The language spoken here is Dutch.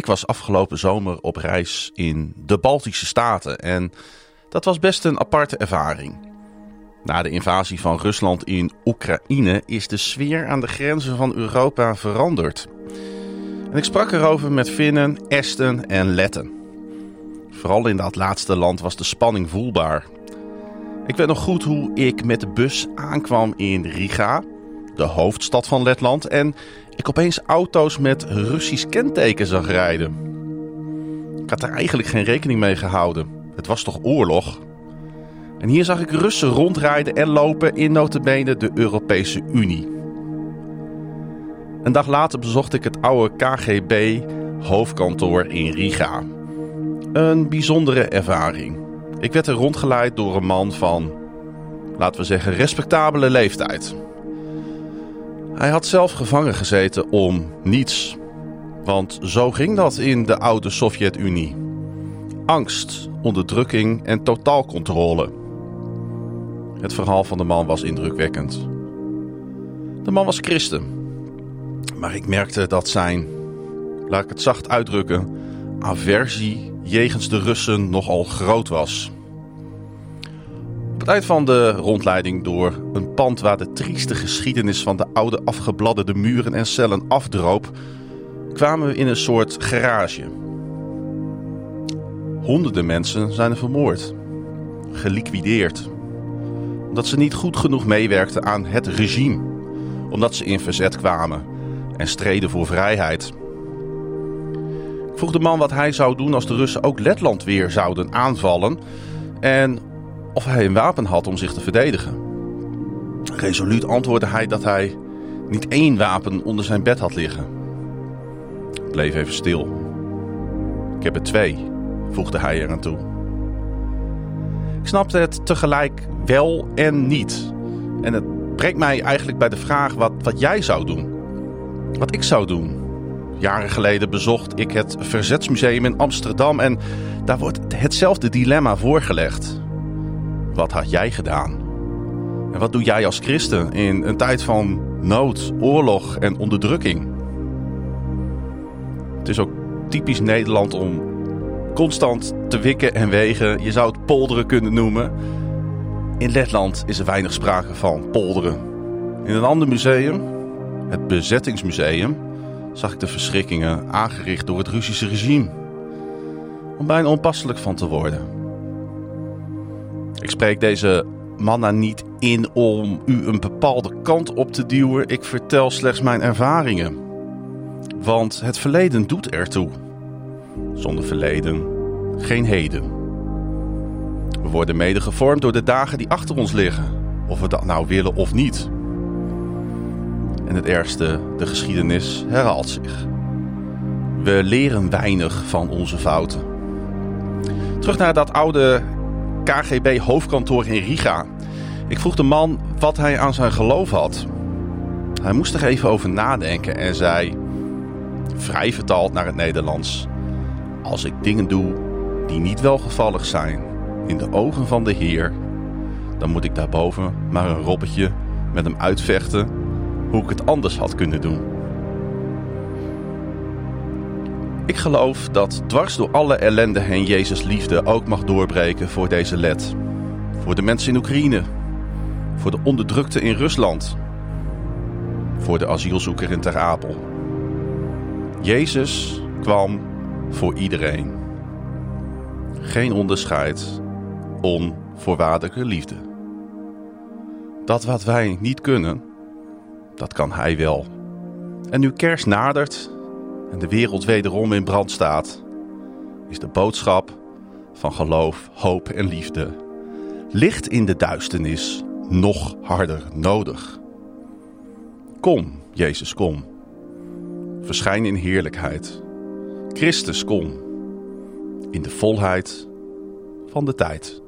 Ik was afgelopen zomer op reis in de Baltische Staten en dat was best een aparte ervaring. Na de invasie van Rusland in Oekraïne is de sfeer aan de grenzen van Europa veranderd. En ik sprak erover met Finnen, Esten en Letten. Vooral in dat laatste land was de spanning voelbaar. Ik weet nog goed hoe ik met de bus aankwam in Riga, de hoofdstad van Letland, en ik opeens auto's met Russisch kenteken zag rijden. Ik had er eigenlijk geen rekening mee gehouden. Het was toch oorlog? En hier zag ik Russen rondrijden en lopen in notabene de Europese Unie. Een dag later bezocht ik het oude KGB hoofdkantoor in Riga. Een bijzondere ervaring. Ik werd er rondgeleid door een man van, laten we zeggen, respectabele leeftijd. Hij had zelf gevangen gezeten om niets. Want zo ging dat in de oude Sovjet-Unie. Angst, onderdrukking en totaalcontrole. Het verhaal van de man was indrukwekkend. De man was christen. Maar ik merkte dat zijn, laat ik het zacht uitdrukken, aversie jegens de Russen nogal groot was. Op het eind van de rondleiding door een pand waar de trieste geschiedenis van de oude afgebladderde muren en cellen afdroop, kwamen we in een soort garage. Honderden mensen zijn er vermoord, geliquideerd, omdat ze niet goed genoeg meewerkten aan het regime, omdat ze in verzet kwamen en streden voor vrijheid. Ik vroeg de man wat hij zou doen als de Russen ook Letland weer zouden aanvallen en of hij een wapen had om zich te verdedigen. Resoluut antwoordde hij dat hij niet één wapen onder zijn bed had liggen. Ik bleef even stil. Ik heb er twee, voegde hij eraan toe. Ik snapte het tegelijk wel en niet. En het brengt mij eigenlijk bij de vraag wat, wat jij zou doen. Wat ik zou doen. Jaren geleden bezocht ik het Verzetsmuseum in Amsterdam en daar wordt hetzelfde dilemma voorgelegd. Wat had jij gedaan? En wat doe jij als christen in een tijd van nood, oorlog en onderdrukking? Het is ook typisch Nederland om constant te wikken en wegen. Je zou het polderen kunnen noemen. In Letland is er weinig sprake van polderen. In een ander museum, het Bezettingsmuseum, zag ik de verschrikkingen aangericht door het Russische regime. Om bijna onpasselijk van te worden. Ik spreek deze mannen niet in om u een bepaalde kant op te duwen. Ik vertel slechts mijn ervaringen. Want het verleden doet ertoe. Zonder verleden geen heden. We worden mede gevormd door de dagen die achter ons liggen. Of we dat nou willen of niet. En het ergste, de geschiedenis herhaalt zich. We leren weinig van onze fouten. Terug naar dat oude KGB-hoofdkantoor in Riga. Ik vroeg de man wat hij aan zijn geloof had. Hij moest er even over nadenken en zei, vrij vertaald naar het Nederlands: Als ik dingen doe die niet welgevallig zijn in de ogen van de Heer, dan moet ik daarboven maar een robbetje met hem uitvechten hoe ik het anders had kunnen doen. Ik geloof dat dwars door alle ellende heen Jezus liefde ook mag doorbreken voor deze led. Voor de mensen in Oekraïne. Voor de onderdrukte in Rusland. Voor de asielzoeker in Ter Apel. Jezus kwam voor iedereen. Geen onderscheid, onvoorwaardelijke liefde. Dat wat wij niet kunnen, dat kan Hij wel. En nu kerst nadert en de wereld wederom in brand staat, is de boodschap van geloof, hoop en liefde licht in de duisternis nog harder nodig. Kom, Jezus, kom. Verschijn in heerlijkheid. Christus, kom. In de volheid van de tijd.